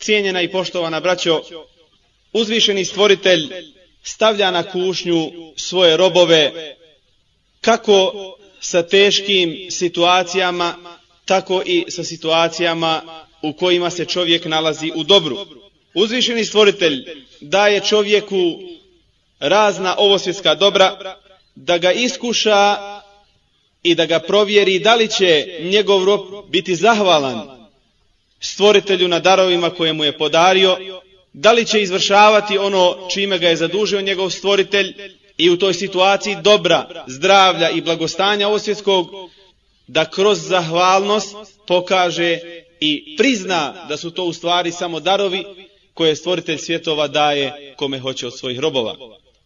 Cijenjena i poštovana braćo, uzvišeni stvoritelj stavlja na kušnju svoje robove kako sa teškim situacijama, tako i sa situacijama u kojima se čovjek nalazi u dobru. Uzvišeni stvoritelj daje čovjeku razna ovosvjetska dobra da ga iskuša i da ga provjeri da li će njegov rob biti zahvalan stvoritelju na darovima koje mu je podario, da li će izvršavati ono čime ga je zadužio njegov stvoritelj i u toj situaciji dobra, zdravlja i blagostanja osvjetskog, da kroz zahvalnost pokaže i prizna da su to u stvari samo darovi koje stvoritelj svjetova daje kome hoće od svojih robova.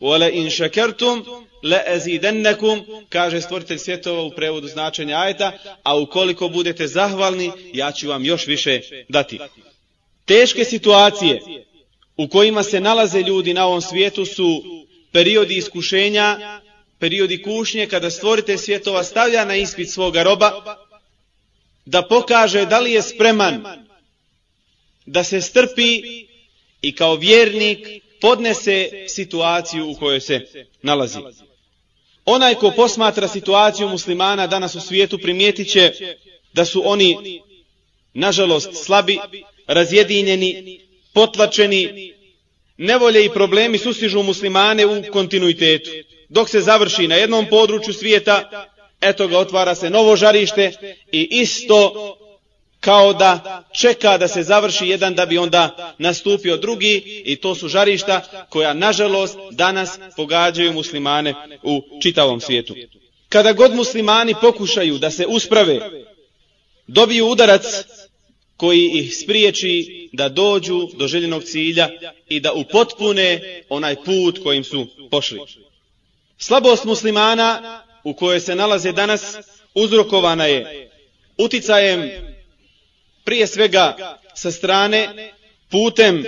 Wala in shakartum la azidannakum kaže stvoritelj svjetova u prevodu značenja ajeta, a ukoliko budete zahvalni, ja ću vam još više dati. Teške situacije u kojima se nalaze ljudi na ovom svijetu su periodi iskušenja, periodi kušnje kada stvoritelj svjetova stavlja na ispit svoga roba da pokaže da li je spreman da se strpi i kao vjernik podnese situaciju u kojoj se nalazi. Onaj ko posmatra situaciju muslimana danas u svijetu primijetit će da su oni nažalost slabi, razjedinjeni, potlačeni, nevolje i problemi sustižu muslimane u kontinuitetu. Dok se završi na jednom području svijeta, eto ga otvara se novo žarište i isto kao da čeka da se završi jedan da bi onda nastupio drugi i to su žarišta koja nažalost danas pogađaju muslimane u čitavom svijetu. Kada god muslimani pokušaju da se usprave, dobiju udarac koji ih spriječi da dođu do željenog cilja i da upotpune onaj put kojim su pošli. Slabost muslimana u kojoj se nalaze danas uzrokovana je uticajem prije svega sa strane putem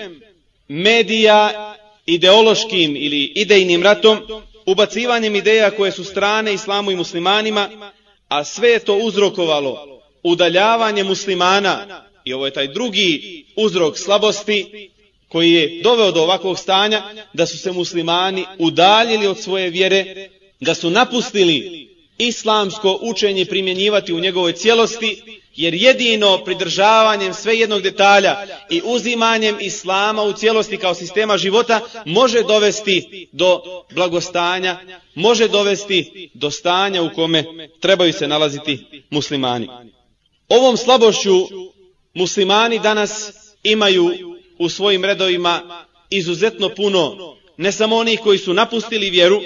medija ideološkim ili idejnim ratom, ubacivanjem ideja koje su strane islamu i muslimanima, a sve je to uzrokovalo udaljavanje muslimana, i ovo je taj drugi uzrok slabosti, koji je doveo do ovakvog stanja, da su se muslimani udaljili od svoje vjere, da su napustili islamsko učenje primjenjivati u njegovoj cijelosti, jer jedino pridržavanjem sve jednog detalja i uzimanjem islama u cijelosti kao sistema života može dovesti do blagostanja, može dovesti do stanja u kome trebaju se nalaziti muslimani. Ovom slabošću muslimani danas imaju u svojim redovima izuzetno puno, ne samo onih koji su napustili vjeru,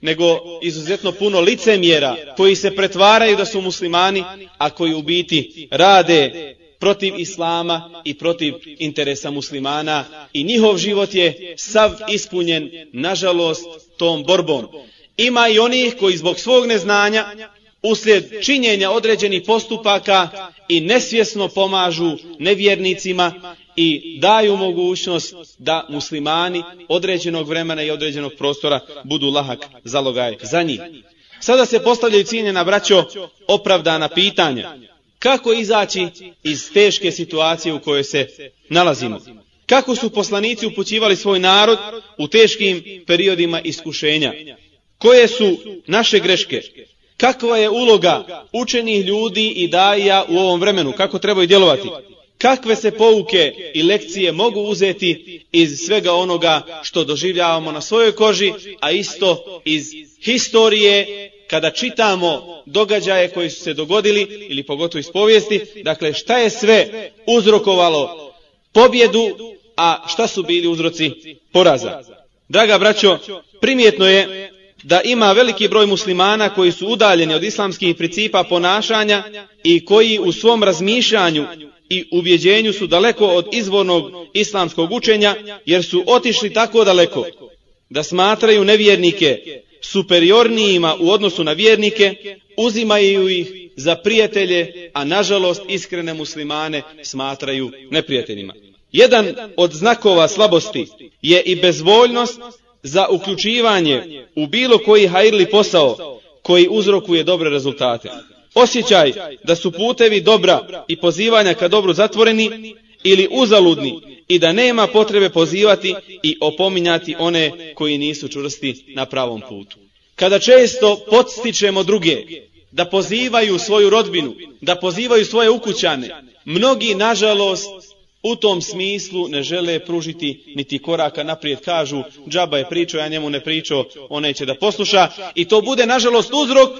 nego izuzetno puno licemjera koji se pretvaraju da su muslimani, a koji u biti rade protiv islama i protiv interesa muslimana i njihov život je sav ispunjen, nažalost, tom borbom. Ima i onih koji zbog svog neznanja uslijed činjenja određenih postupaka i nesvjesno pomažu nevjernicima i daju mogućnost da muslimani određenog vremena i određenog prostora budu lahak zalogaj za njih. Sada se postavljaju cijenjena braćo opravdana pitanja. Kako izaći iz teške situacije u kojoj se nalazimo? Kako su poslanici upućivali svoj narod u teškim periodima iskušenja? Koje su naše greške? Kakva je uloga učenih ljudi i daja u ovom vremenu? Kako trebaju djelovati? Kakve se pouke i lekcije mogu uzeti iz svega onoga što doživljavamo na svojoj koži, a isto iz historije kada čitamo događaje koji su se dogodili ili pogotovo iz povijesti, dakle šta je sve uzrokovalo pobjedu, a šta su bili uzroci poraza. Draga braćo, primjetno je da ima veliki broj muslimana koji su udaljeni od islamskih principa ponašanja i koji u svom razmišljanju i ubjeđenju su daleko od izvornog islamskog učenja jer su otišli tako daleko da smatraju nevjernike superiornijima u odnosu na vjernike, uzimaju ih za prijatelje, a nažalost iskrene muslimane smatraju neprijateljima. Jedan od znakova slabosti je i bezvoljnost za uključivanje u bilo koji hajrli posao koji uzrokuje dobre rezultate. Osjećaj da su putevi dobra i pozivanja ka dobru zatvoreni ili uzaludni i da nema potrebe pozivati i opominjati one koji nisu čvrsti na pravom putu. Kada često podstičemo druge da pozivaju svoju rodbinu, da pozivaju svoje ukućane, mnogi, nažalost, u tom smislu ne žele pružiti niti koraka naprijed. Kažu, džaba je pričao, ja njemu ne pričao, on neće da posluša. I to bude, nažalost, uzrok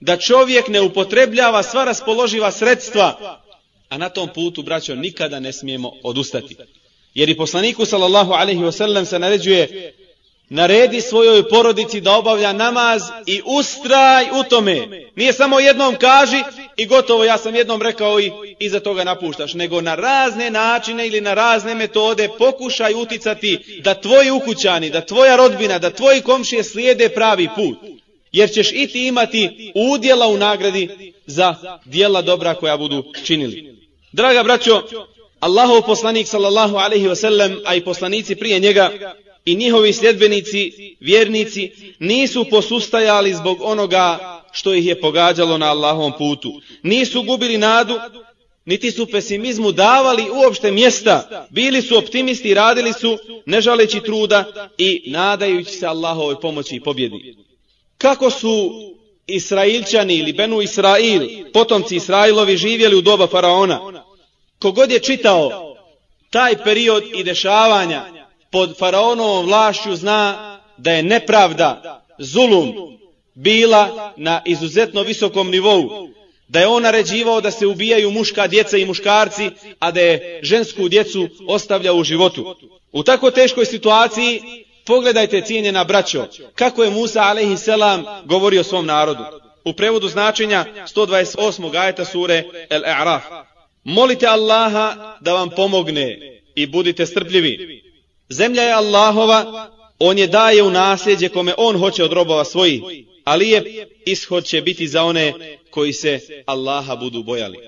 da čovjek ne upotrebljava sva raspoloživa sredstva. A na tom putu, braćo, nikada ne smijemo odustati. Jer i poslaniku, sallallahu alaihi wasallam, se naređuje naredi svojoj porodici da obavlja namaz i ustraj u tome. Nije samo jednom kaži i gotovo, ja sam jednom rekao i iza toga napuštaš, nego na razne načine ili na razne metode pokušaj uticati da tvoji ukućani, da tvoja rodbina, da tvoji komšije slijede pravi put. Jer ćeš i ti imati udjela u nagradi za dijela dobra koja budu činili. Draga braćo, Allahov poslanik sallallahu alaihi wasallam, a i poslanici prije njega, i njihovi sljedbenici, vjernici, nisu posustajali zbog onoga što ih je pogađalo na Allahovom putu. Nisu gubili nadu, niti su pesimizmu davali uopšte mjesta. Bili su optimisti radili su, ne žaleći truda i nadajući se Allahovoj pomoći i pobjedi. Kako su Israilčani ili Benu Israil, potomci Israilovi, živjeli u doba Faraona? Kogod je čitao taj period i dešavanja pod faraonovom vlašću zna da je nepravda, zulum, bila na izuzetno visokom nivou. Da je on naređivao da se ubijaju muška djeca i muškarci, a da je žensku djecu ostavljao u životu. U tako teškoj situaciji, pogledajte cijenjena braćo, kako je Musa a.s. govorio svom narodu. U prevodu značenja 128. ajeta sure El-A'raf. Molite Allaha da vam pomogne i budite strpljivi. Zemlja je Allahova, on je daje u nasljeđe kome on hoće od robova svojih, ali je ishod će biti za one koji se Allaha budu bojali.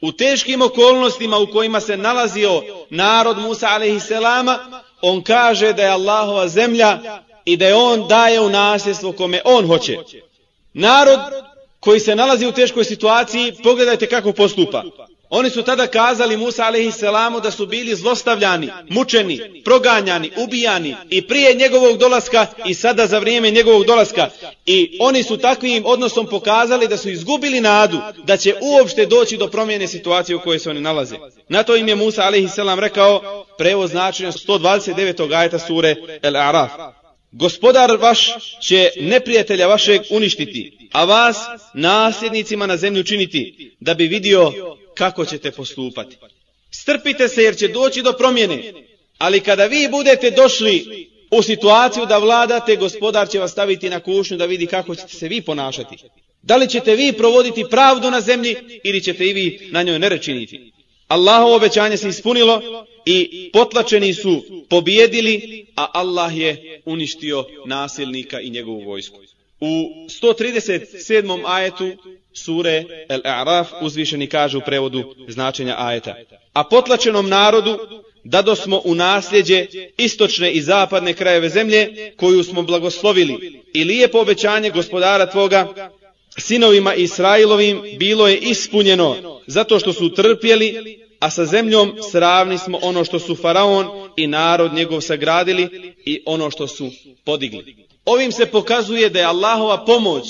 U teškim okolnostima u kojima se nalazio narod Musa a.s. on kaže da je Allahova zemlja i da je on daje u nasljedstvo kome on hoće. Narod koji se nalazi u teškoj situaciji, pogledajte kako postupa. Oni su tada kazali Musa a.s. da su bili zlostavljani, mučeni, proganjani, ubijani i prije njegovog dolaska i sada za vrijeme njegovog dolaska. I oni su takvim odnosom pokazali da su izgubili nadu da će uopšte doći do promjene situacije u kojoj se oni nalaze. Na to im je Musa a.s. rekao prevoz značenja 129. ajeta sure El Araf. Gospodar vaš će neprijatelja vašeg uništiti, a vas nasljednicima na zemlju činiti, da bi vidio kako ćete postupati. Strpite se jer će doći do promjene, ali kada vi budete došli u situaciju da vladate, gospodar će vas staviti na kušnju da vidi kako ćete se vi ponašati. Da li ćete vi provoditi pravdu na zemlji ili ćete i vi na njoj nerečiniti. Allahovo obećanje se ispunilo i potlačeni su pobjedili, a Allah je uništio nasilnika i njegovu vojsku. U 137. ajetu sure El-A'raf uzvišeni kaže u prevodu značenja ajeta. A potlačenom narodu dado smo u nasljeđe istočne i zapadne krajeve zemlje koju smo blagoslovili i lijepo obećanje gospodara tvoga sinovima Israilovim bilo je ispunjeno zato što su trpjeli a sa zemljom sravni smo ono što su faraon i narod njegov sagradili i ono što su podigli. Ovim se pokazuje da je Allahova pomoć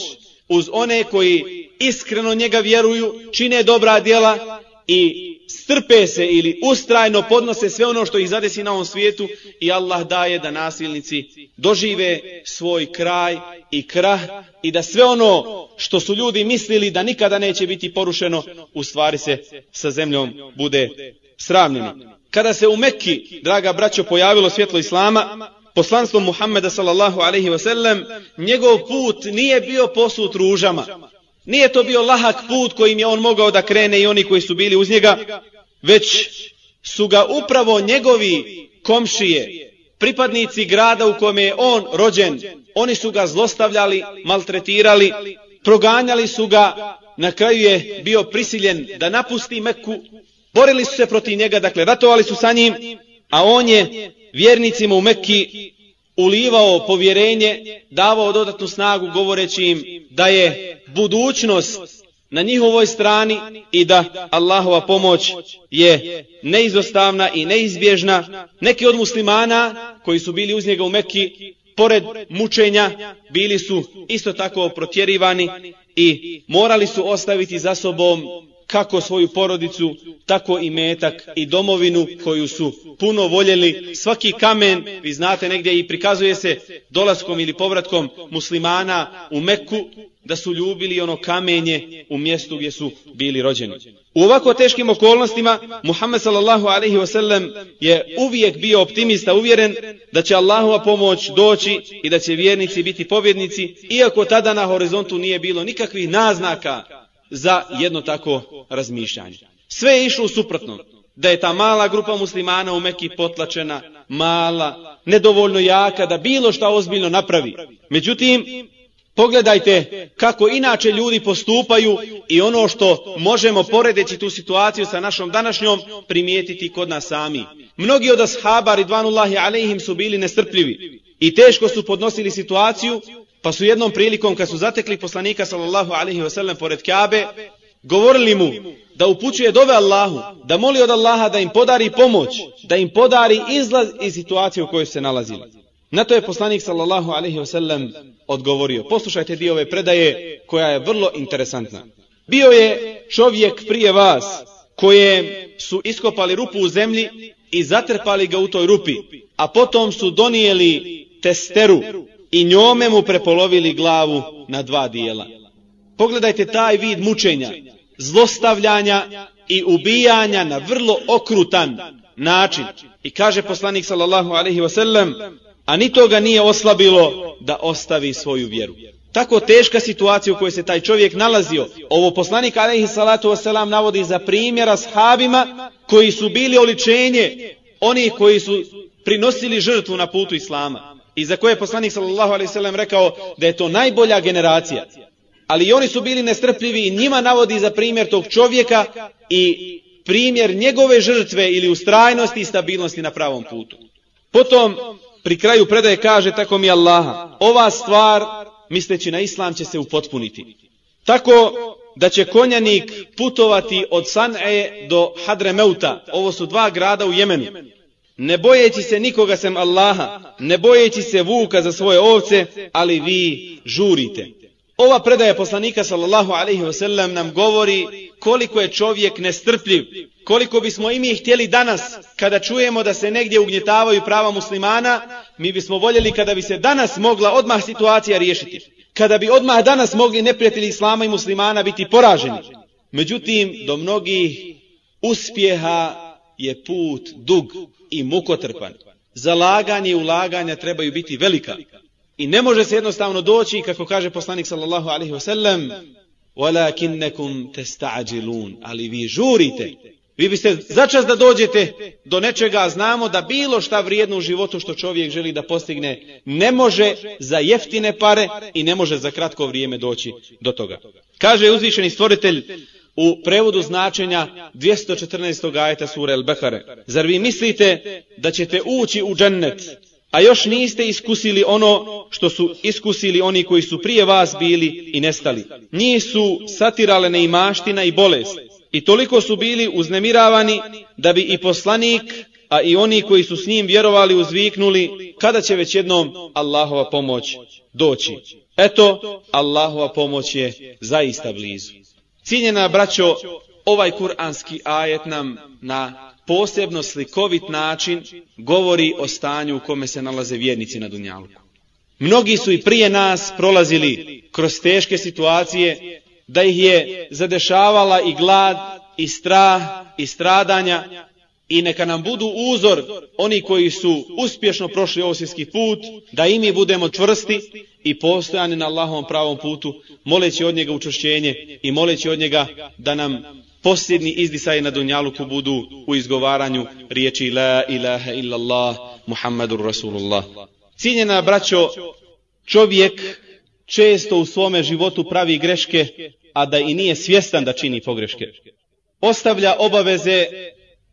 uz one koji iskreno njega vjeruju, čine dobra djela i strpe se ili ustrajno podnose sve ono što ih zadesi na ovom svijetu i Allah daje da nasilnici dožive svoj kraj i krah i da sve ono što su ljudi mislili da nikada neće biti porušeno u stvari se sa zemljom bude sravnjeno. Kada se u Mekki, draga braćo, pojavilo svjetlo Islama, poslanstvom Muhammeda sallallahu alaihi wa sallam, njegov put nije bio posut ružama. Nije to bio lahak put kojim je on mogao da krene i oni koji su bili uz njega, već su ga upravo njegovi komšije, pripadnici grada u kome je on rođen, oni su ga zlostavljali, maltretirali, proganjali su ga, na kraju je bio prisiljen da napusti Meku, borili su se protiv njega, dakle ratovali su sa njim, a on je vjernicima u Mekki ulivao povjerenje, davao dodatnu snagu govoreći im da je budućnost na njihovoj strani i da Allahova pomoć je neizostavna i neizbježna. Neki od muslimana koji su bili uz njega u Mekki, pored mučenja, bili su isto tako protjerivani i morali su ostaviti za sobom kako svoju porodicu, tako i metak i domovinu koju su puno voljeli. Svaki kamen, vi znate negdje i prikazuje se dolaskom ili povratkom muslimana u Meku, da su ljubili ono kamenje u mjestu gdje su bili rođeni. U ovako teškim okolnostima Muhammed sallallahu alaihi wasallam je uvijek bio optimista, uvjeren da će Allahova pomoć doći i da će vjernici biti pobjednici, iako tada na horizontu nije bilo nikakvih naznaka za jedno tako razmišljanje. Sve je išlo suprotno. Da je ta mala grupa muslimana u Mekki potlačena, mala, nedovoljno jaka, da bilo šta ozbiljno napravi. Međutim, pogledajte kako inače ljudi postupaju i ono što možemo poredeći tu situaciju sa našom današnjom primijetiti kod nas sami. Mnogi od ashaba ridvanullahi alejhim su bili nestrpljivi i teško su podnosili situaciju Pa su jednom prilikom kad su zatekli poslanika sallallahu alaihi wa sallam pored Kabe, govorili mu da upućuje dove Allahu, da moli od Allaha da im podari pomoć, da im podari izlaz iz situacije u kojoj se nalazili. Na to je poslanik sallallahu alaihi wa sallam odgovorio. Poslušajte dio ove predaje koja je vrlo interesantna. Bio je čovjek prije vas koje su iskopali rupu u zemlji i zatrpali ga u toj rupi, a potom su donijeli testeru i njome mu prepolovili glavu na dva dijela. Pogledajte taj vid mučenja, zlostavljanja i ubijanja na vrlo okrutan način. I kaže poslanik sallallahu alaihi wasallam, a ni toga nije oslabilo da ostavi svoju vjeru. Tako teška situacija u kojoj se taj čovjek nalazio, ovo poslanik alaihi salatu wasalam navodi za primjera sahabima koji su bili oličenje onih koji su prinosili žrtvu na putu Islama i za koje je poslanik sallallahu alejhi ve rekao da je to najbolja generacija. Ali i oni su bili nestrpljivi i njima navodi za primjer tog čovjeka i primjer njegove žrtve ili ustrajnosti i stabilnosti na pravom putu. Potom pri kraju predaje kaže tako mi Allaha, ova stvar misleći na islam će se upotpuniti. Tako da će konjanik putovati od San'e do Hadremeuta, ovo su dva grada u Jemenu, ne bojeći se nikoga sem Allaha, ne bojeći se vuka za svoje ovce, ali vi žurite. Ova predaja poslanika sallallahu alaihi wasallam nam govori koliko je čovjek nestrpljiv, koliko bismo i mi htjeli danas, kada čujemo da se negdje ugnjetavaju prava muslimana, mi bismo voljeli kada bi se danas mogla odmah situacija riješiti. Kada bi odmah danas mogli neprijatelji islama i muslimana biti poraženi. Međutim, do mnogih uspjeha je put dug i mukotrpan. Zalaganje i ulaganja trebaju biti velika. I ne može se jednostavno doći, kako kaže poslanik sallallahu alaihi wa sallam, وَلَكِنَّكُمْ تَسْتَعْجِلُونَ Ali vi žurite. Vi biste začas da dođete do nečega, znamo da bilo šta vrijedno u životu što čovjek želi da postigne, ne može za jeftine pare i ne može za kratko vrijeme doći do toga. Kaže uzvišeni stvoritelj, u prevodu značenja 214. ajeta sura El-Bekare. Zar vi mislite da ćete ući u džennet, a još niste iskusili ono što su iskusili oni koji su prije vas bili i nestali? Njih su satirale neimaština i bolest. I toliko su bili uznemiravani da bi i poslanik, a i oni koji su s njim vjerovali uzviknuli, kada će već jednom Allahova pomoć doći. Eto, Allahova pomoć je zaista blizu. Cijenjena braćo, ovaj kuranski ajet nam na posebno slikovit način govori o stanju u kome se nalaze vjernici na Dunjalku. Mnogi su i prije nas prolazili kroz teške situacije, da ih je zadešavala i glad, i strah, i stradanja, i neka nam budu uzor oni koji su uspješno prošli osvijski put, da i mi budemo čvrsti i postojanje na Allahovom pravom putu, moleći od njega učušćenje i moleći od njega da nam posljedni izdisaje na Dunjaluku budu u izgovaranju riječi La ilaha illallah Muhammadur Rasulullah. Cijenjena braćo, čovjek često u svome životu pravi greške, a da i nije svjestan da čini pogreške. Ostavlja obaveze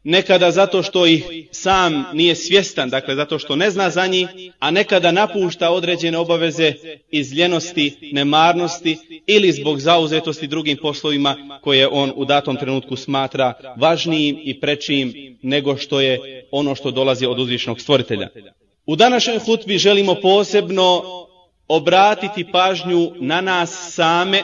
nekada zato što ih sam nije svjestan, dakle zato što ne zna za njih, a nekada napušta određene obaveze iz ljenosti, nemarnosti ili zbog zauzetosti drugim poslovima koje on u datom trenutku smatra važnijim i prečijim nego što je ono što dolazi od uzvišnog stvoritelja. U današnjoj hutbi želimo posebno obratiti pažnju na nas same,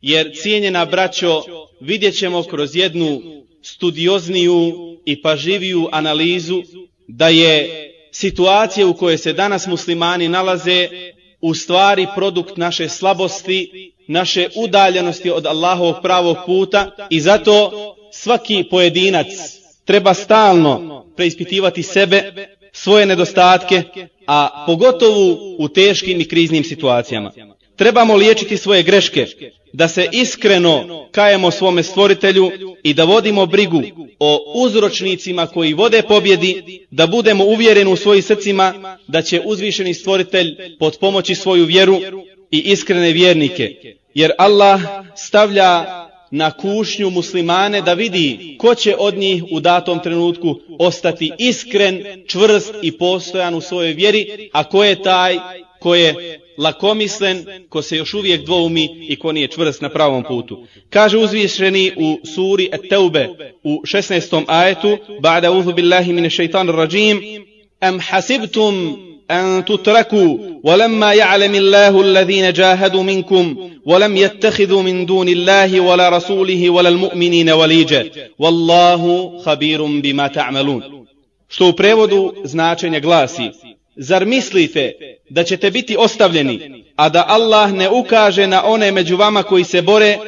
jer cijenjena braćo vidjet ćemo kroz jednu studiozniju i paživiju analizu da je situacija u kojoj se danas muslimani nalaze u stvari produkt naše slabosti, naše udaljenosti od Allahovog pravog puta i zato svaki pojedinac treba stalno preispitivati sebe, svoje nedostatke, a pogotovo u teškim i kriznim situacijama. Trebamo liječiti svoje greške, da se iskreno kajemo svome stvoritelju i da vodimo brigu o uzročnicima koji vode pobjedi, da budemo uvjereni u svojim srcima da će uzvišeni stvoritelj pod pomoći svoju vjeru i iskrene vjernike. Jer Allah stavlja na kušnju muslimane da vidi ko će od njih u datom trenutku ostati iskren, čvrst i postojan u svojoj vjeri, a ko je taj ko je lakomislen, ko se još uvijek dvoumi i ko nije čvrst na pravom putu. Kaže uzvišeni u suri At-Taube u 16. ajetu, ba'da uzu billahi mine šeitan rajim, am hasibtum أن تتركوا ولما يعلم الله الذين جاهدوا منكم ولم يتخذوا من دون الله ولا رسوله ولا المؤمنين وليجا والله خبير بما تعملون što u prevodu značenja glasi Zar mislite da ćete biti ostavljeni, a da Allah ne ukaže na one među vama koji se bore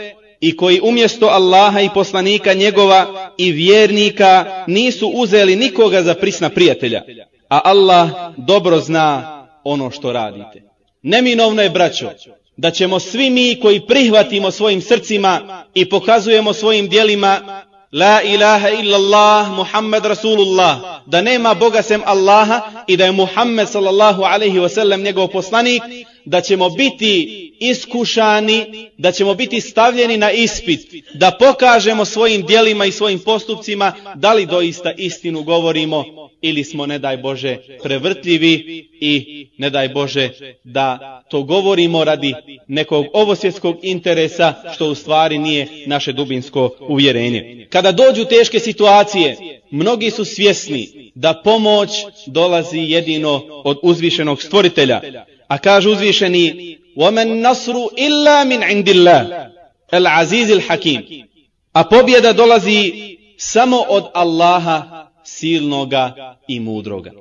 i koji umjesto Allaha i poslanika njegova i vjernika nisu uzeli nikoga za prisna prijatelja, a Allah dobro zna ono što radite. Neminovno je, braćo, da ćemo svi mi koji prihvatimo svojim srcima i pokazujemo svojim dijelima La ilaha illallah Muhammed Rasulullah. Da nema Boga sem Allaha i da je Muhammed sallallahu alaihi wasallam njegov poslanik da ćemo biti iskušani da ćemo biti stavljeni na ispit da pokažemo svojim dijelima i svojim postupcima da li doista istinu govorimo ili smo ne daj Bože prevrtljivi i ne daj Bože da to govorimo radi nekog ovosvjetskog interesa što u stvari nije naše dubinsko uvjerenje. Kada dođu teške situacije, mnogi su svjesni da pomoć dolazi jedino od uzvišenog stvoritelja. A kaže uzvišeni وَمَنْ نَصْرُ إِلَّا مِنْ عِنْدِ اللَّهِ الْعَزِيزِ الْحَكِيمِ A pobjeda dolazi samo od Allaha silnoga i mudroga.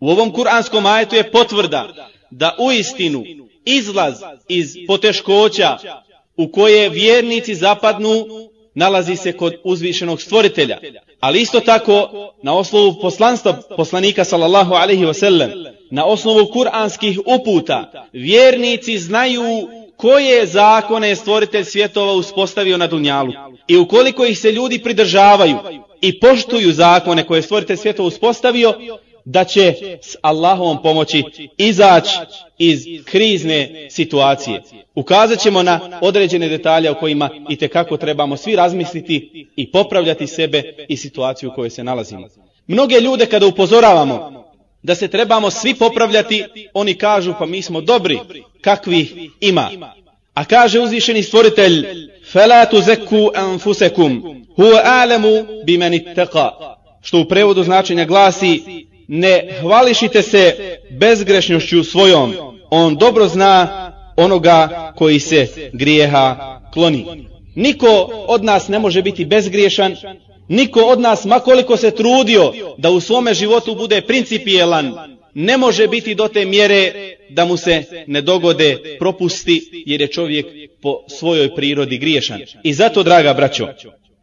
U ovom kuranskom ajetu je potvrda da u istinu izlaz iz poteškoća u koje vjernici zapadnu nalazi se kod uzvišenog stvoritelja. Ali isto tako na osnovu poslanstva poslanika sallallahu alaihi wasallam, na osnovu kuranskih uputa, vjernici znaju koje zakone je stvoritelj svjetova uspostavio na Dunjalu. I ukoliko ih se ljudi pridržavaju i poštuju zakone koje je stvoritelj svjetova uspostavio, da će s Allahovom pomoći izaći iz krizne situacije. Ukazat ćemo na određene detalje o kojima i tekako trebamo svi razmisliti i popravljati sebe i situaciju u kojoj se nalazimo. Mnoge ljude kada upozoravamo da se trebamo svi popravljati, oni kažu pa mi smo dobri, kakvi ima. A kaže uzvišeni stvoritelj, فَلَا تُزَكُوا anfusakum, هُوَ أَعْلَمُ بِمَنِ اتَّقَى Što u prevodu značenja glasi, ne hvališite se bezgrešnošću svojom, on dobro zna onoga koji se grijeha kloni. Niko od nas ne može biti bezgriješan, niko od nas, makoliko se trudio da u svome životu bude principijelan, ne može biti do te mjere da mu se ne dogode propusti, jer je čovjek po svojoj prirodi griješan. I zato, draga braćo,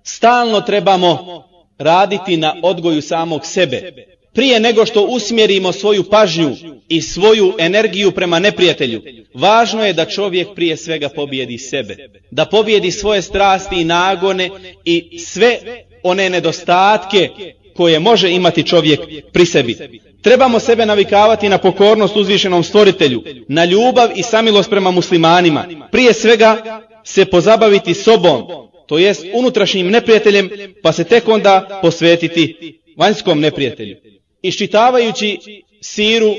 stalno trebamo raditi na odgoju samog sebe, prije nego što usmjerimo svoju pažnju i svoju energiju prema neprijatelju, važno je da čovjek prije svega pobjedi sebe, da pobjedi svoje strasti i nagone i sve one nedostatke koje može imati čovjek pri sebi. Trebamo sebe navikavati na pokornost uzvišenom stvoritelju, na ljubav i samilost prema muslimanima. Prije svega se pozabaviti sobom, to jest unutrašnjim neprijateljem, pa se tek onda posvetiti vanjskom neprijatelju. Iščitavajući siru,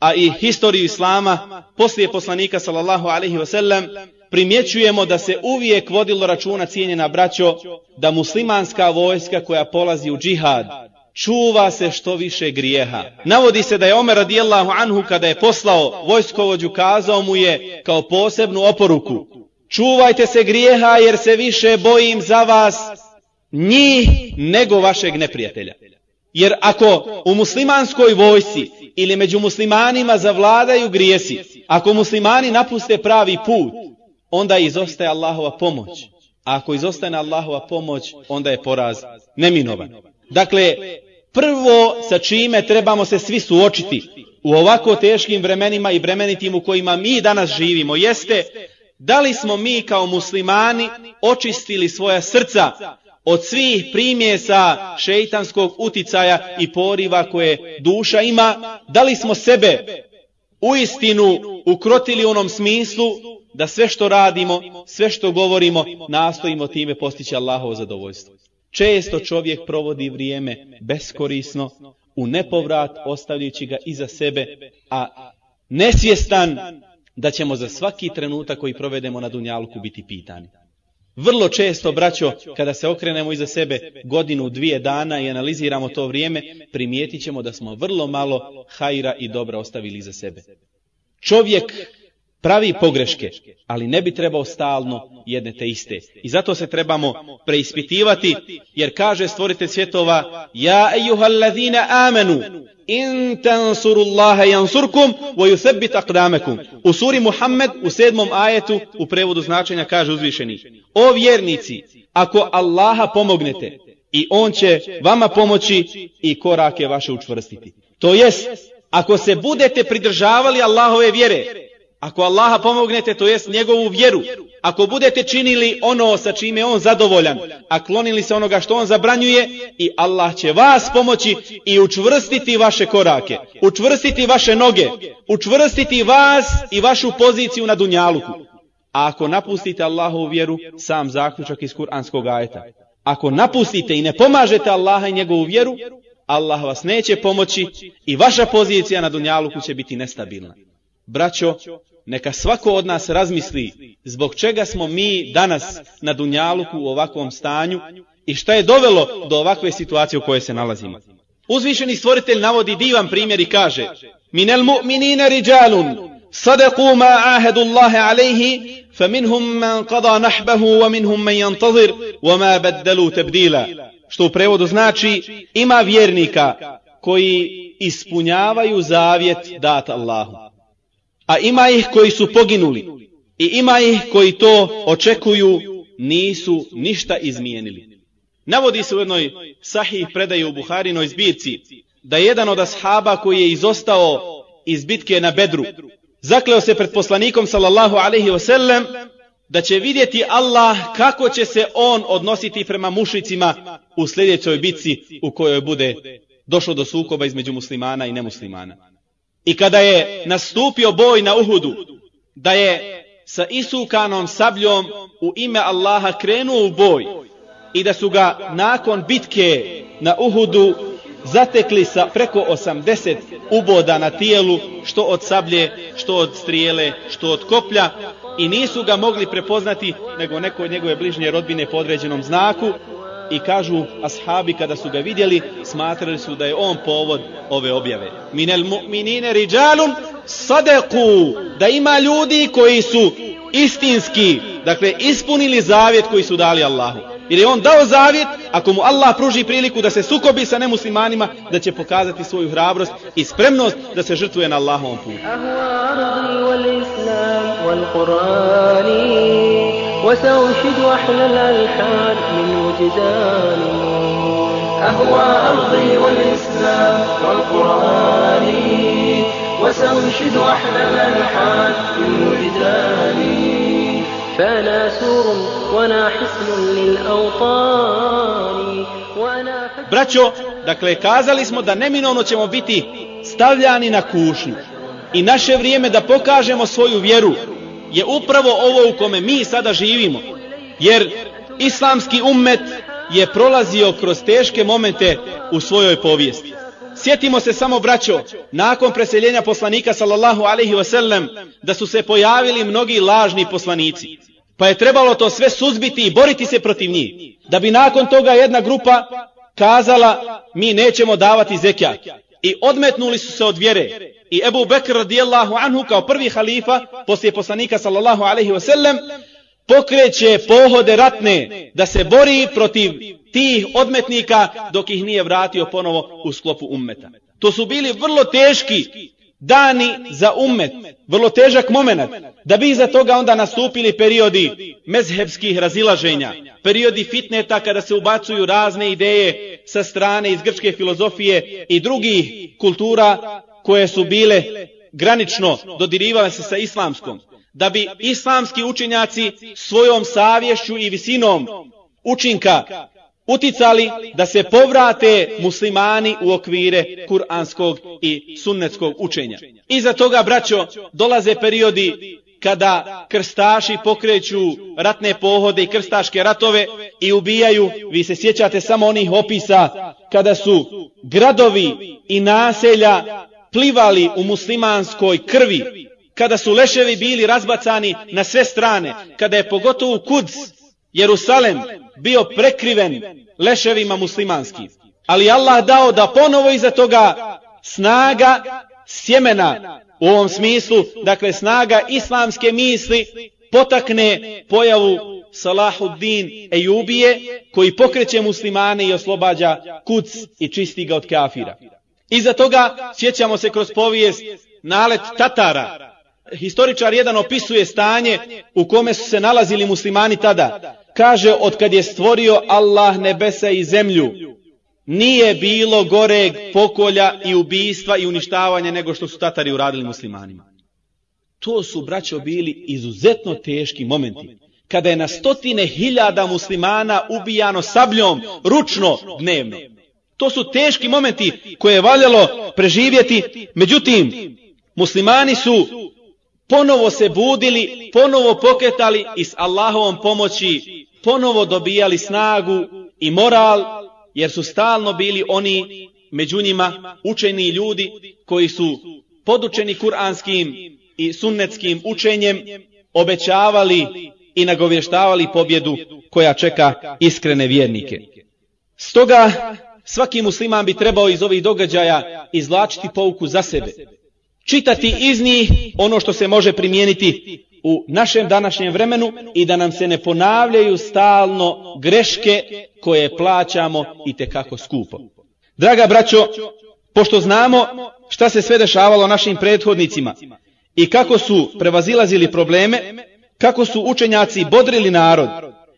a i historiju Islama, poslije poslanika sallallahu alaihi wasallam, primjećujemo da se uvijek vodilo računa cijenjena braćo, da muslimanska vojska koja polazi u džihad, čuva se što više grijeha. Navodi se da je Omer radijallahu anhu kada je poslao vojskovođu kazao mu je kao posebnu oporuku čuvajte se grijeha jer se više bojim za vas njih nego vašeg neprijatelja. Jer ako u muslimanskoj vojsi ili među muslimanima zavladaju grijesi, ako muslimani napuste pravi put, onda izostaje Allahova pomoć. A ako izostane Allahova pomoć, onda je poraz neminovan. Dakle, prvo sa čime trebamo se svi suočiti u ovako teškim vremenima i vremenitim u kojima mi danas živimo, jeste da li smo mi kao muslimani očistili svoja srca od svih primjesa šeitanskog uticaja i poriva koje duša ima, da li smo sebe u istinu ukrotili u onom smislu da sve što radimo, sve što govorimo, nastojimo time postići Allahovo zadovoljstvo. Često čovjek provodi vrijeme beskorisno, u nepovrat ostavljajući ga iza sebe, a nesvjestan da ćemo za svaki trenutak koji provedemo na Dunjaluku biti pitani. Vrlo često, braćo, kada se okrenemo iza sebe godinu, dvije dana i analiziramo to vrijeme, primijetit ćemo da smo vrlo malo hajra i dobra ostavili iza sebe. Čovjek pravi pogreške, ali ne bi trebao stalno jedne te iste. I zato se trebamo preispitivati, jer kaže stvorite svjetova, Ja ejuhallazine amenu, in tansurullaha jansurkum, wa yuthabbit aqdamakum. U suri Muhammed, u sedmom ajetu, u prevodu značenja kaže uzvišeni. O vjernici, ako Allaha pomognete, i On će vama pomoći i korake vaše učvrstiti. To jest, ako se budete pridržavali Allahove vjere, Ako Allaha pomognete, to jest njegovu vjeru, ako budete činili ono sa čime on zadovoljan, a klonili se onoga što on zabranjuje, i Allah će vas pomoći i učvrstiti vaše korake, učvrstiti vaše noge, učvrstiti vas i vašu poziciju na dunjaluku. A ako napustite Allahovu vjeru, sam zaključak iz kuranskog ajeta. Ako napustite i ne pomažete Allaha i njegovu vjeru, Allah vas neće pomoći i vaša pozicija na dunjaluku će biti nestabilna. Braćo, neka svako od nas razmisli zbog čega smo mi danas na Dunjaluku u ovakvom stanju i šta je dovelo do ovakve situacije u kojoj se nalazimo. Uzvišeni stvoritelj navodi divan primjer i kaže Minel mu'minina riđalun sadaku ma ahedu Allahe alejhi fa man qada nahbahu wa minhum man yantazir wa ma baddelu tabdila što u prevodu znači ima vjernika koji ispunjavaju zavjet dat Allahu a ima ih koji su poginuli i ima ih koji to očekuju nisu ništa izmijenili. Navodi se u jednoj sahih predaju u Buharinoj zbirci da jedan od ashaba koji je izostao iz bitke na Bedru zakleo se pred poslanikom sallallahu alaihi wasallam da će vidjeti Allah kako će se on odnositi prema mušicima u sljedećoj bitci u kojoj bude došlo do sukoba između muslimana i nemuslimana. I kada je nastupio boj na Uhudu, da je sa isukanom sabljom u ime Allaha krenuo u boj i da su ga nakon bitke na Uhudu zatekli sa preko 80 uboda na tijelu, što od sablje, što od strijele, što od koplja, i nisu ga mogli prepoznati nego neko od njegove bližnje rodbine po određenom znaku, i kažu ashabi kada su ga vidjeli smatrali su da je on povod ove objave. Minel mu'minine rijalun sadeku da ima ljudi koji su istinski dakle ispunili zavjet koji su dali Allahu. Jer je on dao zavjet ako mu Allah pruži priliku da se sukobi sa nemuslimanima da će pokazati svoju hrabrost i spremnost da se žrtvuje na Allahovom putu. وسأنشد أحلى الألحان من وجدان أهوى أرضي والإسلام والقرآن وسأنشد أحلى الألحان من وجدان فأنا سور وأنا حسن للأوطان Braćo, dakle, kazali smo da neminovno ćemo biti stavljani na kušnju i naše vrijeme da pokažemo svoju vjeru je upravo ovo u kome mi sada živimo. Jer islamski ummet je prolazio kroz teške momente u svojoj povijesti. Sjetimo se samo, braćo, nakon preseljenja poslanika sallallahu alaihi wasallam, da su se pojavili mnogi lažni poslanici. Pa je trebalo to sve suzbiti i boriti se protiv njih. Da bi nakon toga jedna grupa kazala, mi nećemo davati zekijak. I odmetnuli su se od vjere. I Ebu Bekr radijallahu anhu kao prvi halifa, poslije poslanika sallallahu alaihi wasallam, pokreće pohode ratne da se bori protiv tih odmetnika dok ih nije vratio ponovo u sklopu ummeta. To su bili vrlo teški dani za ummet, vrlo težak moment, da bi za toga onda nastupili periodi mezhebskih razilaženja, periodi fitneta kada se ubacuju razne ideje sa strane iz grčke filozofije i drugih kultura koje su bile granično dodirivale se sa islamskom da bi islamski učenjaci svojom savješću i visinom učinka uticali da se povrate muslimani u okvire kuranskog i sunnetskog učenja. Iza toga, braćo, dolaze periodi kada krstaši pokreću ratne pohode i krstaške ratove i ubijaju, vi se sjećate samo onih opisa, kada su gradovi i naselja plivali u muslimanskoj krvi, kada su leševi bili razbacani na sve strane, kada je pogotovo Kuds, Jerusalem, bio prekriven leševima muslimanskim. Ali Allah dao da ponovo iza toga snaga sjemena u ovom smislu, dakle snaga islamske misli, potakne pojavu Salahuddin Ejubije, koji pokreće muslimane i oslobađa kuc i čisti ga od kafira. Iza toga sjećamo se kroz povijest nalet Tatara, historičar jedan opisuje stanje u kome su se nalazili muslimani tada. Kaže, od kad je stvorio Allah nebesa i zemlju, nije bilo goreg pokolja i ubijstva i uništavanja nego što su Tatari uradili muslimanima. To su, braćo, bili izuzetno teški momenti. Kada je na stotine hiljada muslimana ubijano sabljom, ručno, dnevno. To su teški momenti koje je valjalo preživjeti. Međutim, muslimani su ponovo se budili, ponovo poketali i s Allahovom pomoći ponovo dobijali snagu i moral, jer su stalno bili oni među njima učeni ljudi koji su podučeni kuranskim i sunnetskim učenjem obećavali i nagovještavali pobjedu koja čeka iskrene vjernike. Stoga svaki musliman bi trebao iz ovih događaja izvlačiti pouku za sebe čitati iz njih ono što se može primijeniti u našem današnjem vremenu i da nam se ne ponavljaju stalno greške koje plaćamo i te kako skupo. Draga braćo, pošto znamo šta se sve dešavalo našim prethodnicima i kako su prevazilazili probleme, kako su učenjaci bodrili narod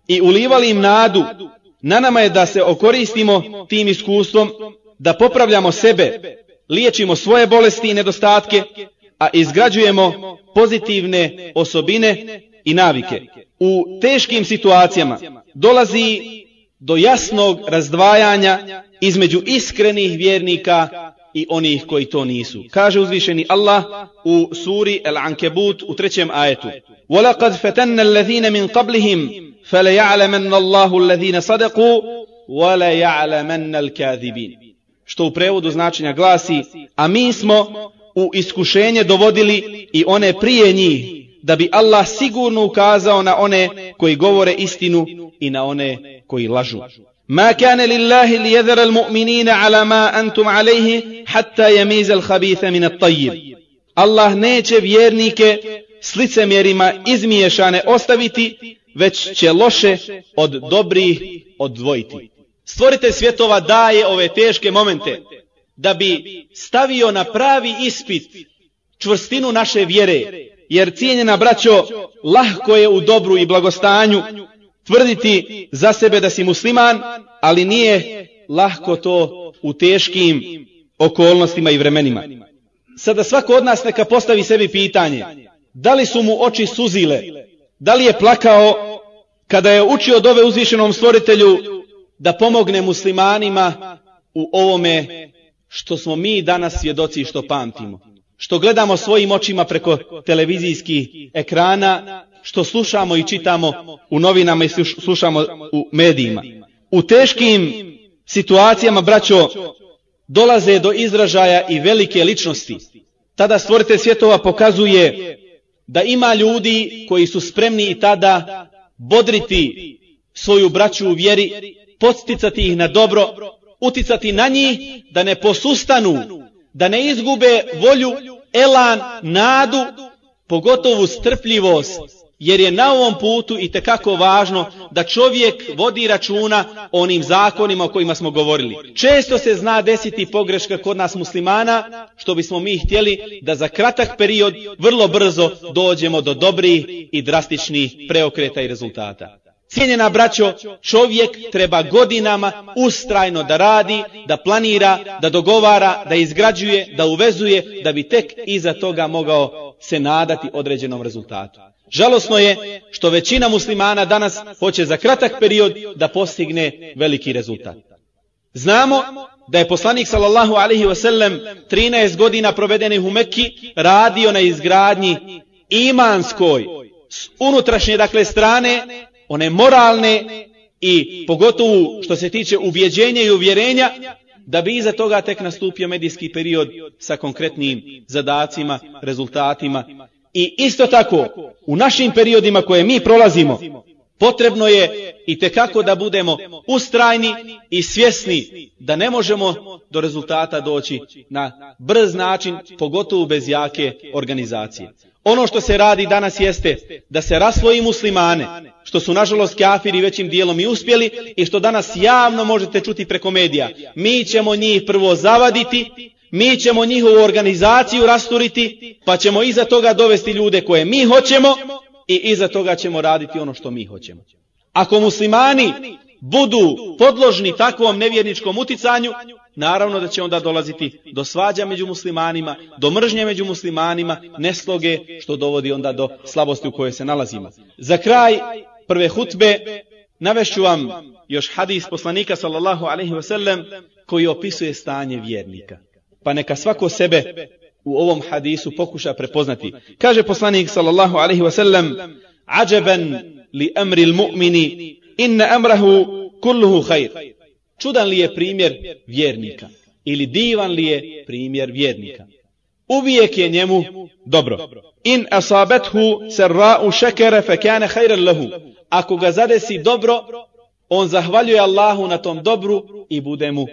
i ulivali im nadu, na nama je da se okoristimo tim iskustvom, da popravljamo sebe, liječimo svoje bolesti i nedostatke, a izgrađujemo pozitivne osobine i navike. U teškim situacijama dolazi do jasnog razdvajanja između iskrenih vjernika i onih koji to nisu. Kaže uzvišeni Allah u suri Al-Ankebut u trećem ajetu. وَلَقَدْ فَتَنَّ الَّذِينَ مِنْ قَبْلِهِمْ فَلَيَعْلَمَنَّ اللَّهُ الَّذِينَ صَدَقُوا وَلَيَعْلَمَنَّ الْكَاذِبِينَ što u prevodu značenja glasi, a mi smo u iskušenje dovodili i one prije njih, da bi Allah sigurno ukazao na one koji govore istinu i na one koji lažu. Ma kane lillahi li jedhara al-mu'minina ala ma antum alejhi hatta jemiza al-habitha min at-tajib. Allah neće vjernike s licemjerima izmiješane ostaviti, već će loše od dobrih odvojiti. Stvorite svjetova daje ove teške momente da bi stavio na pravi ispit čvrstinu naše vjere. Jer cijenjena braćo, lahko je u dobru i blagostanju tvrditi za sebe da si musliman, ali nije lahko to u teškim okolnostima i vremenima. Sada svako od nas neka postavi sebi pitanje, da li su mu oči suzile, da li je plakao kada je učio dove uzvišenom stvoritelju da pomogne muslimanima u ovome što smo mi danas svjedoci što pamtimo. Što gledamo svojim očima preko televizijskih ekrana, što slušamo i čitamo u novinama i slušamo u medijima. U teškim situacijama, braćo, dolaze do izražaja i velike ličnosti. Tada stvorite svjetova pokazuje da ima ljudi koji su spremni i tada bodriti svoju braću u vjeri, podsticati ih na dobro, uticati na njih da ne posustanu, da ne izgube volju, elan, nadu, pogotovu strpljivost, jer je na ovom putu i tekako važno da čovjek vodi računa o onim zakonima o kojima smo govorili. Često se zna desiti pogreška kod nas muslimana, što bismo mi htjeli da za kratak period vrlo brzo dođemo do dobrih i drastičnih preokreta i rezultata. Cijenjena braćo, čovjek treba godinama ustrajno da radi, da planira, da dogovara, da izgrađuje, da uvezuje, da bi tek iza toga mogao se nadati određenom rezultatu. Žalosno je što većina muslimana danas hoće za kratak period da postigne veliki rezultat. Znamo da je poslanik sallallahu alaihi wasallam 13 godina provedenih u Mekki radio na izgradnji imanskoj s unutrašnje dakle strane one moralne i pogotovo što se tiče ubjeđenja i uvjerenja, da bi iza toga tek nastupio medijski period sa konkretnim zadacima, rezultatima. I isto tako, u našim periodima koje mi prolazimo, potrebno je i tekako da budemo ustrajni i svjesni da ne možemo do rezultata doći na brz način, pogotovo bez jake organizacije. Ono što se radi danas jeste da se rasvoji muslimane, što su nažalost kafiri većim dijelom i uspjeli i što danas javno možete čuti preko medija. Mi ćemo njih prvo zavaditi, mi ćemo njihovu organizaciju rasturiti, pa ćemo iza toga dovesti ljude koje mi hoćemo i iza toga ćemo raditi ono što mi hoćemo. Ako muslimani budu podložni takvom nevjerničkom uticanju, naravno da će onda dolaziti do svađa među muslimanima, do mržnje među muslimanima, nesloge, što dovodi onda do slabosti u kojoj se nalazimo. Za kraj prve hutbe navešću vam još hadis poslanika sallallahu alaihi wasallam koji opisuje stanje vjernika. Pa neka svako sebe u ovom hadisu pokuša prepoznati. Kaže poslanik sallallahu alaihi wasallam Ađeben li amri l-mu'mini inna amrahu kulluhu khair. Čudan li je primjer vjernika? Ili divan li je primjer vjernika? Uvijek je njemu dobro. In asabethu serra'u šekere fe kane khairan lahu. Ako ga zadesi dobro, on zahvaljuje Allahu na tom dobru i bude mu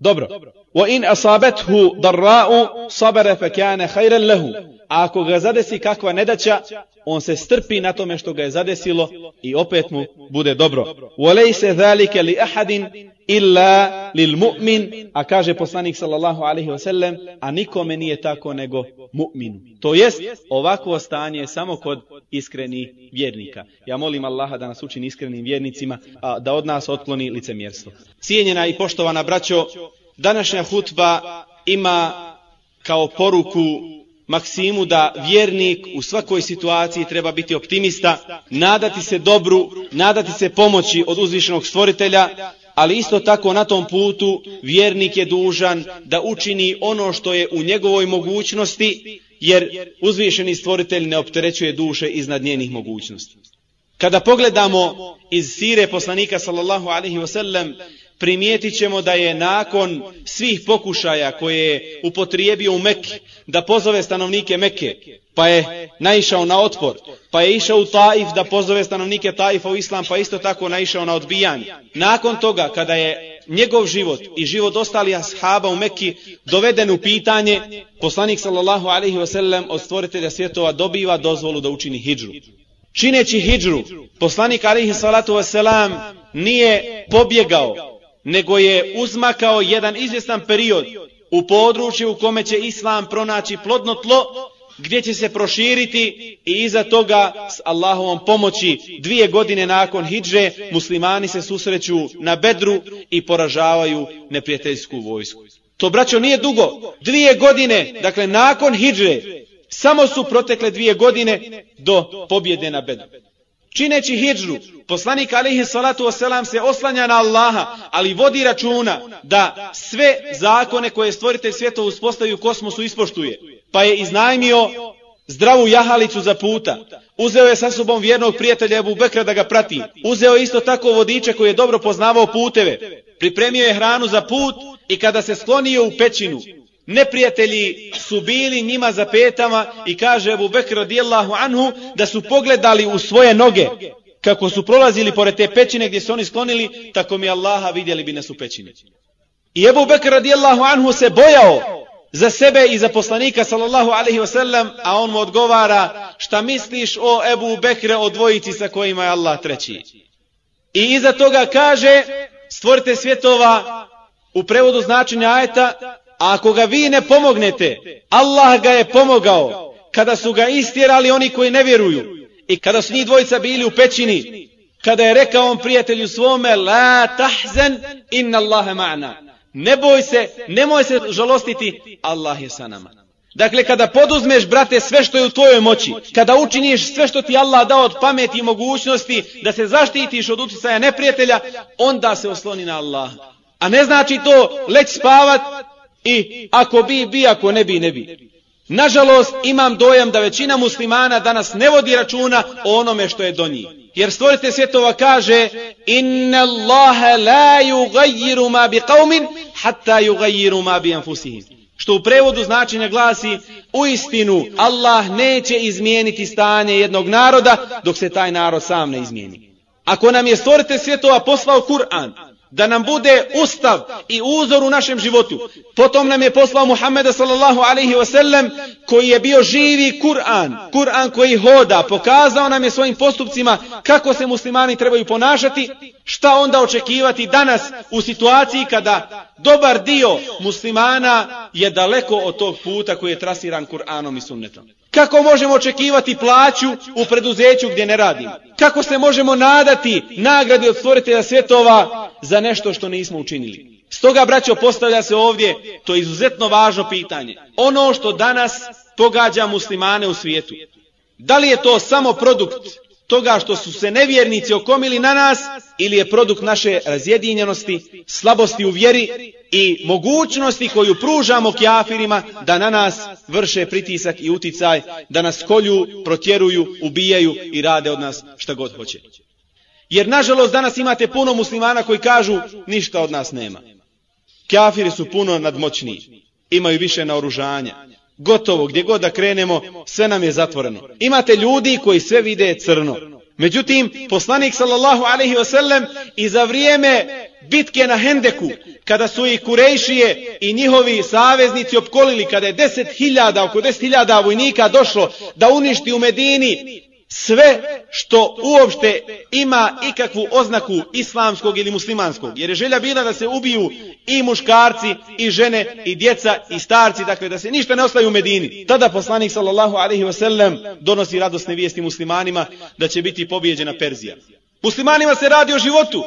dobro. Wa in asabethu darra'u sabere fe kane khairan lahu. Ako ga zadesi kakva nedaća, on se strpi na tome što ga je zadesilo i opet mu bude dobro. Walejse zalike li ahadin illa lil mu'min, a kaže poslanik sallallahu alaihi wasallam, a nikome nije tako nego mu'minu. To jest, ovako stanje samo kod iskreni vjernika. Ja molim Allaha da nas učini iskrenim vjernicima, a da od nas otkloni licemjerstvo. Cijenjena i poštovana braćo, današnja hutba ima kao poruku maksimu da vjernik u svakoj situaciji treba biti optimista, nadati se dobru, nadati se pomoći od uzvišenog stvoritelja, ali isto tako na tom putu vjernik je dužan da učini ono što je u njegovoj mogućnosti, jer uzvišeni stvoritelj ne opterećuje duše iznad njenih mogućnosti. Kada pogledamo iz sire poslanika sallallahu alaihi wasallam primijetit ćemo da je nakon svih pokušaja koje je upotrijebio u Mekke, da pozove stanovnike Mekke, pa je naišao na otpor, pa je išao u Taif da pozove stanovnike Taifa u Islam, pa isto tako naišao na odbijanje. Nakon toga, kada je njegov život i život ostalih ashaba u Mekki doveden u pitanje, poslanik sallallahu alaihi wasallam od stvoritelja svjetova dobiva dozvolu da učini hijđru. Čineći hijđru, poslanik alaihi salatu wasallam nije pobjegao nego je uzmakao jedan izvjestan period u području u kome će Islam pronaći plodno tlo, gdje će se proširiti i iza toga s Allahovom pomoći dvije godine nakon hidže muslimani se susreću na bedru i poražavaju neprijateljsku vojsku. To braćo nije dugo. Dvije godine, dakle nakon hidže, samo su protekle dvije godine do pobjede na bedru. Čineći hijđru, poslanik alihi salatu wasalam se oslanja na Allaha, ali vodi računa da sve zakone koje stvoritelj svijeta uspostavi u kosmosu ispoštuje. Pa je iznajmio zdravu jahalicu za puta. Uzeo je sa sobom vjernog prijatelja Ebu Bekra da ga prati. Uzeo je isto tako vodiče koji je dobro poznavao puteve. Pripremio je hranu za put i kada se sklonio u pećinu, neprijatelji su bili njima za petama i kaže Abu Bekr radijallahu anhu da su pogledali u svoje noge kako su prolazili pored te pećine gdje su oni sklonili, tako mi Allaha vidjeli bi nas u pećini. I Ebu Bekr radijallahu anhu se bojao za sebe i za poslanika sallallahu alaihi wasallam, a on mu odgovara šta misliš o Ebu Bekre o dvojici sa kojima je Allah treći. I iza toga kaže stvorite svjetova u prevodu značenja ajeta, a ako ga vi ne pomognete, Allah ga je pomogao kada su ga istjerali oni koji ne vjeruju i kada su njih dvojica bili u pećini, kada je rekao on prijatelju svome, la tahzen inna Allahe ma'na. Ne boj se, nemoj se žalostiti, Allah je sa nama. Dakle, kada poduzmeš, brate, sve što je u tvojoj moći, kada učiniš sve što ti Allah dao od pameti i mogućnosti, da se zaštitiš od utjecaja neprijatelja, onda se osloni na Allah. A ne znači to leć spavat i ako bi, bi, ako ne bi, ne bi. Nažalost, imam dojam da većina muslimana danas ne vodi računa o onome što je do njih. Jer stvorite svjetova kaže Inna Allahe la yugayiru ma bi qavmin hatta yugayiru ma bi anfusihim. Što u prevodu značenja glasi u istinu Allah neće izmijeniti stanje jednog naroda dok se taj narod sam ne izmijeni. Ako nam je stvorite svjetova poslao Kur'an, da nam bude ustav i uzor u našem životu. Potom nam je poslao Muhammeda sallallahu alaihi wasallam koji je bio živi Kur'an, Kur'an koji hoda, pokazao nam je svojim postupcima kako se muslimani trebaju ponašati, šta onda očekivati danas u situaciji kada dobar dio muslimana je daleko od tog puta koji je trasiran Kur'anom i sunnetom. Kako možemo očekivati plaću u preduzeću gdje ne radimo? Kako se možemo nadati nagradi od stvoritelja svjetova za nešto što nismo učinili? Stoga, braćo, postavlja se ovdje, to je izuzetno važno pitanje. Ono što danas pogađa muslimane u svijetu. Da li je to samo produkt toga što su se nevjernici okomili na nas ili je produkt naše razjedinjenosti, slabosti u vjeri i mogućnosti koju pružamo kjafirima da na nas vrše pritisak i uticaj, da nas kolju, protjeruju, ubijaju i rade od nas šta god hoće. Jer nažalost danas imate puno muslimana koji kažu ništa od nas nema. Kjafiri su puno nadmoćniji, imaju više naoružanja, gotovo, gdje god da krenemo, sve nam je zatvoreno. Imate ljudi koji sve vide crno. Međutim, poslanik sallallahu alaihi wasallam i za vrijeme bitke na Hendeku, kada su i Kurejšije i njihovi saveznici opkolili, kada je deset hiljada, oko deset hiljada vojnika došlo da uništi u Medini sve što uopšte ima ikakvu oznaku islamskog ili muslimanskog. Jer je želja bila da se ubiju i muškarci, i žene, i djeca, i starci, dakle da se ništa ne ostaje u Medini. Tada poslanik sallallahu alaihi wasallam donosi radosne vijesti muslimanima da će biti pobjeđena Perzija. Muslimanima se radi o životu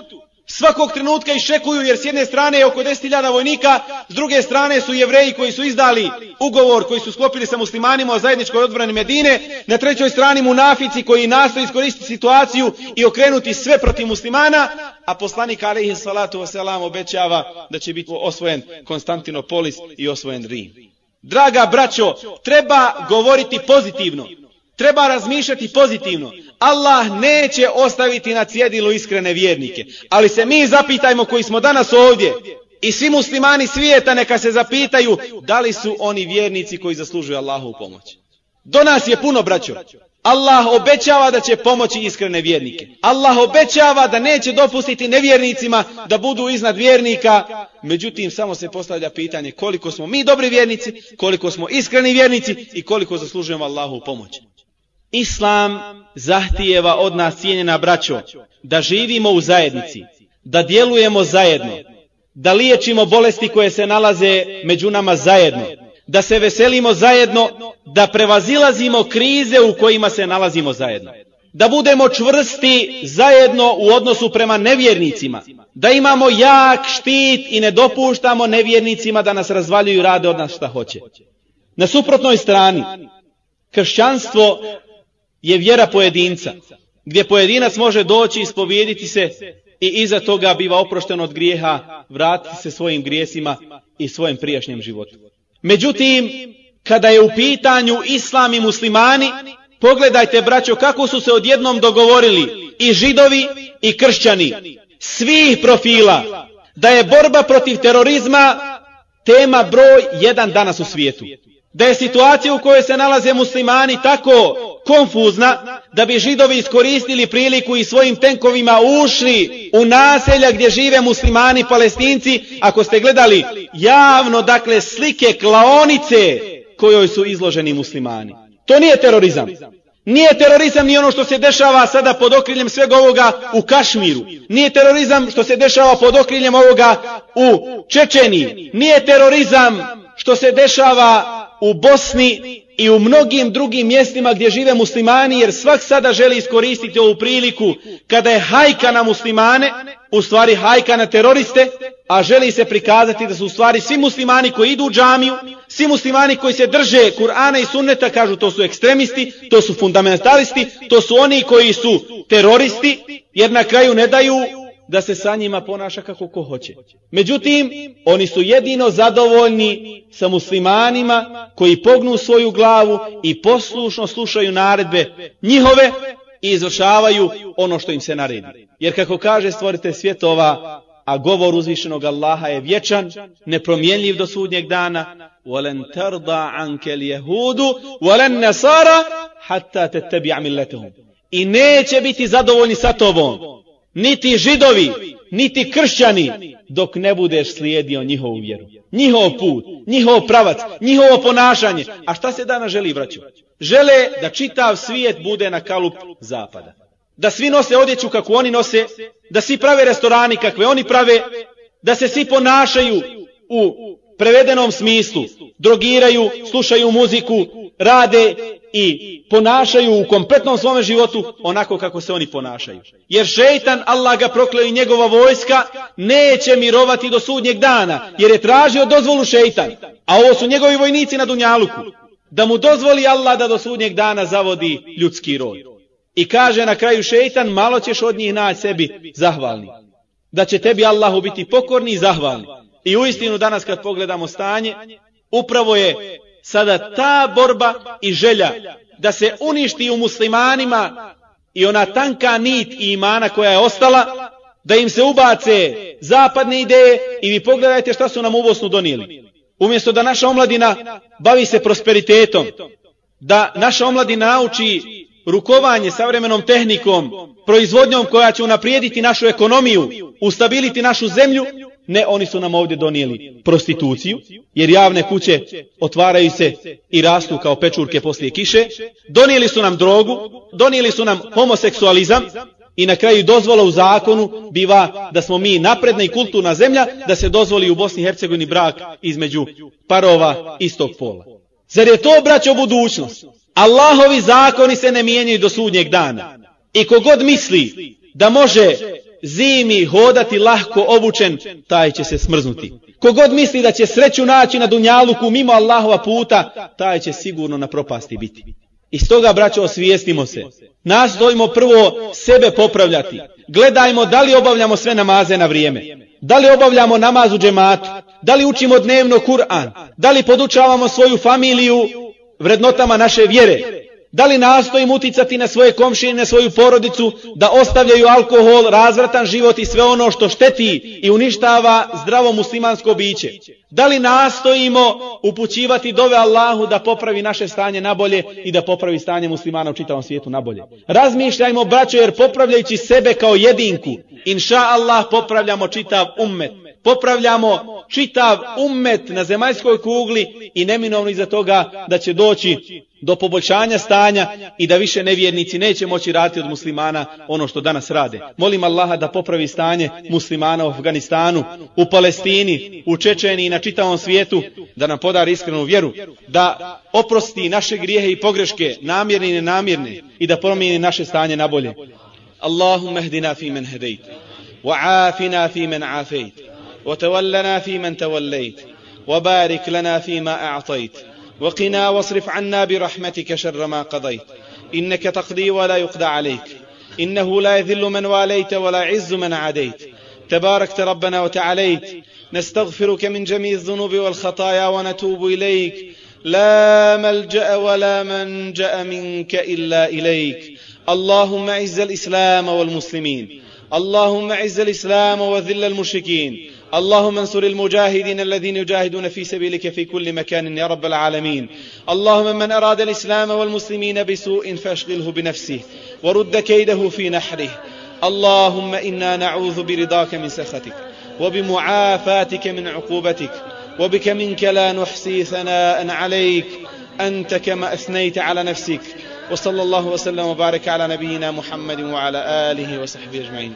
svakog trenutka iščekuju jer s jedne strane je oko 10.000 vojnika, s druge strane su jevreji koji su izdali ugovor koji su sklopili sa muslimanima o zajedničkoj odbrani Medine, na trećoj strani munafici koji nastoji iskoristiti situaciju i okrenuti sve protiv muslimana, a poslanik alaihi salatu wasalam obećava da će biti osvojen Konstantinopolis i osvojen Rim. Draga braćo, treba govoriti pozitivno. Treba razmišljati pozitivno. Allah neće ostaviti na cjedilu iskrene vjernike. Ali se mi zapitajmo koji smo danas ovdje i svi muslimani svijeta neka se zapitaju da li su oni vjernici koji zaslužuju Allahovu pomoć. Do nas je puno braćo. Allah obećava da će pomoći iskrene vjernike. Allah obećava da neće dopustiti nevjernicima da budu iznad vjernika. Međutim, samo se postavlja pitanje koliko smo mi dobri vjernici, koliko smo iskreni vjernici i koliko zaslužujemo Allahu pomoć. Islam zahtijeva od nas cijenjena braćo da živimo u zajednici, da djelujemo zajedno, da liječimo bolesti koje se nalaze među nama zajedno, da se veselimo zajedno, da prevazilazimo krize u kojima se nalazimo zajedno. Da budemo čvrsti zajedno u odnosu prema nevjernicima, da imamo jak štit i ne dopuštamo nevjernicima da nas razvaljuju rade od nas šta hoće. Na suprotnoj strani, kršćanstvo je vjera pojedinca, gdje pojedinac može doći i ispovijediti se i iza toga biva oprošten od grijeha, vratiti se svojim grijesima i svojem prijašnjem životu. Međutim, kada je u pitanju islam i muslimani, pogledajte braćo kako su se odjednom dogovorili i židovi i kršćani svih profila da je borba protiv terorizma tema broj jedan danas u svijetu. Da je situacija u kojoj se nalaze muslimani tako konfuzna da bi židovi iskoristili priliku i svojim tenkovima ušli u naselja gdje žive muslimani palestinci ako ste gledali javno dakle slike klaonice kojoj su izloženi muslimani. To nije terorizam. Nije terorizam ni ono što se dešava sada pod okriljem svega ovoga u Kašmiru. Nije terorizam što se dešava pod okriljem ovoga u Čečeniji. Nije terorizam što se dešava u Bosni i u mnogim drugim mjestima gdje žive muslimani, jer svak sada želi iskoristiti ovu priliku kada je hajka na muslimane, u stvari hajka na teroriste, a želi se prikazati da su u stvari svi muslimani koji idu u džamiju, svi muslimani koji se drže Kur'ana i sunneta, kažu to su ekstremisti, to su fundamentalisti, to su oni koji su teroristi, jer na kraju ne daju da se sa njima ponaša kako ko hoće. Međutim, oni su jedino zadovoljni sa muslimanima koji pognu svoju glavu i poslušno slušaju naredbe njihove i izvršavaju ono što im se naredi. Jer kako kaže stvorite svjetova, a govor uzvišenog Allaha je vječan, nepromjenljiv do sudnjeg dana, وَلَنْ تَرْضَا عَنْكَ الْيَهُودُ وَلَنْ نَسَارَ حَتَّى تَتَّبِعَ مِلَّتَهُمْ I neće biti zadovoljni sa tobom, niti židovi, niti kršćani, dok ne budeš slijedio njihovu vjeru. Njihov put, njihov pravac, njihovo ponašanje. A šta se dana želi, vraću? Žele da čitav svijet bude na kalup zapada. Da svi nose odjeću kako oni nose, da svi prave restorani kakve oni prave, da se svi ponašaju u prevedenom smislu, drogiraju, slušaju muziku, rade i ponašaju u kompletnom svome životu onako kako se oni ponašaju. Jer šeitan, Allah ga prokleo i njegova vojska, neće mirovati do sudnjeg dana, jer je tražio dozvolu šeitan. A ovo su njegovi vojnici na Dunjaluku. Da mu dozvoli Allah da do sudnjeg dana zavodi ljudski rod. I kaže na kraju šeitan, malo ćeš od njih naći sebi zahvalni. Da će tebi Allahu biti pokorni i zahvalni. I u istinu danas kad pogledamo stanje, upravo je sada ta borba i želja da se uništi u muslimanima i ona tanka nit imana koja je ostala, da im se ubace zapadne ideje i vi pogledajte šta su nam u Bosnu donijeli. Umjesto da naša omladina bavi se prosperitetom, da naša omladina nauči rukovanje savremenom tehnikom, proizvodnjom koja će unaprijediti našu ekonomiju, ustabiliti našu zemlju, Ne, oni su nam ovdje donijeli prostituciju, jer javne kuće otvaraju se i rastu kao pečurke poslije kiše. Donijeli su nam drogu, donijeli su nam homoseksualizam i na kraju dozvola u zakonu biva da smo mi napredna i kulturna zemlja da se dozvoli u Bosni i Hercegovini brak između parova istog pola. Zar je to, braćo, budućnost? Allahovi zakoni se ne mijenjaju do sudnjeg dana. I kogod misli da može zimi hodati lahko obučen, taj će se smrznuti. Kogod misli da će sreću naći na dunjaluku mimo Allahova puta, taj će sigurno na propasti biti. I stoga, braćo, osvijestimo se. Nastojimo prvo sebe popravljati. Gledajmo da li obavljamo sve namaze na vrijeme. Da li obavljamo namaz u džematu. Da li učimo dnevno Kur'an. Da li podučavamo svoju familiju vrednotama naše vjere. Da li nastojim uticati na svoje komšine, na svoju porodicu, da ostavljaju alkohol, razvratan život i sve ono što šteti i uništava zdravo muslimansko biće? Da li nastojimo upućivati dove Allahu da popravi naše stanje nabolje i da popravi stanje muslimana u čitavom svijetu nabolje? Razmišljajmo, braćo, jer popravljajući sebe kao jedinku, inša Allah popravljamo čitav ummet popravljamo čitav ummet na zemaljskoj kugli i neminovno iza toga da će doći do poboljšanja stanja i da više nevjernici neće moći raditi od muslimana ono što danas rade. Molim Allaha da popravi stanje muslimana u Afganistanu, u Palestini, u Čečeni i na čitavom svijetu, da nam podari iskrenu vjeru, da oprosti naše grijehe i pogreške, namjerne i nenamjerne, i da promijeni naše stanje na bolje. Allahumma hdina fi men hedejt, wa afina fi men afejt, وتولنا فيمن توليت وبارك لنا فيما أعطيت وقنا واصرف عنا برحمتك شر ما قضيت. إنك تقضي ولا يقضى عليك إنه لا يذل من واليت ولا عز من عاديت. تباركت ربنا وتعاليت نستغفرك من جميع الذنوب والخطايا ونتوب إليك. لا ملجأ ولا منجأ منك إلا إليك. اللهم اعز الإسلام والمسلمين اللهم اعز الإسلام وذل المشركين. اللهم انصر المجاهدين الذين يجاهدون في سبيلك في كل مكان يا رب العالمين. اللهم من أراد الإسلام والمسلمين بسوء فأشغله بنفسه ورد كيده في نحره. اللهم إنا نعوذ برضاك من سخطك وبمعافاتك من عقوبتك وبك منك لا نحصي ثناء عليك. أنت كما أثنيت على نفسك. وصلى الله وسلم وبارك على نبينا محمد وعلى آله وصحبه أجمعين.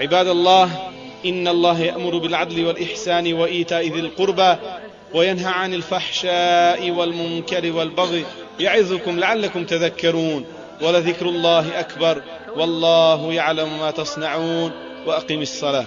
عباد الله إن الله يأمر بالعدل والإحسان وإيتاء ذي القربى وينهى عن الفحشاء والمنكر والبغي يعظكم لعلكم تذكرون ولذكر الله أكبر والله يعلم ما تصنعون وأقم الصلاة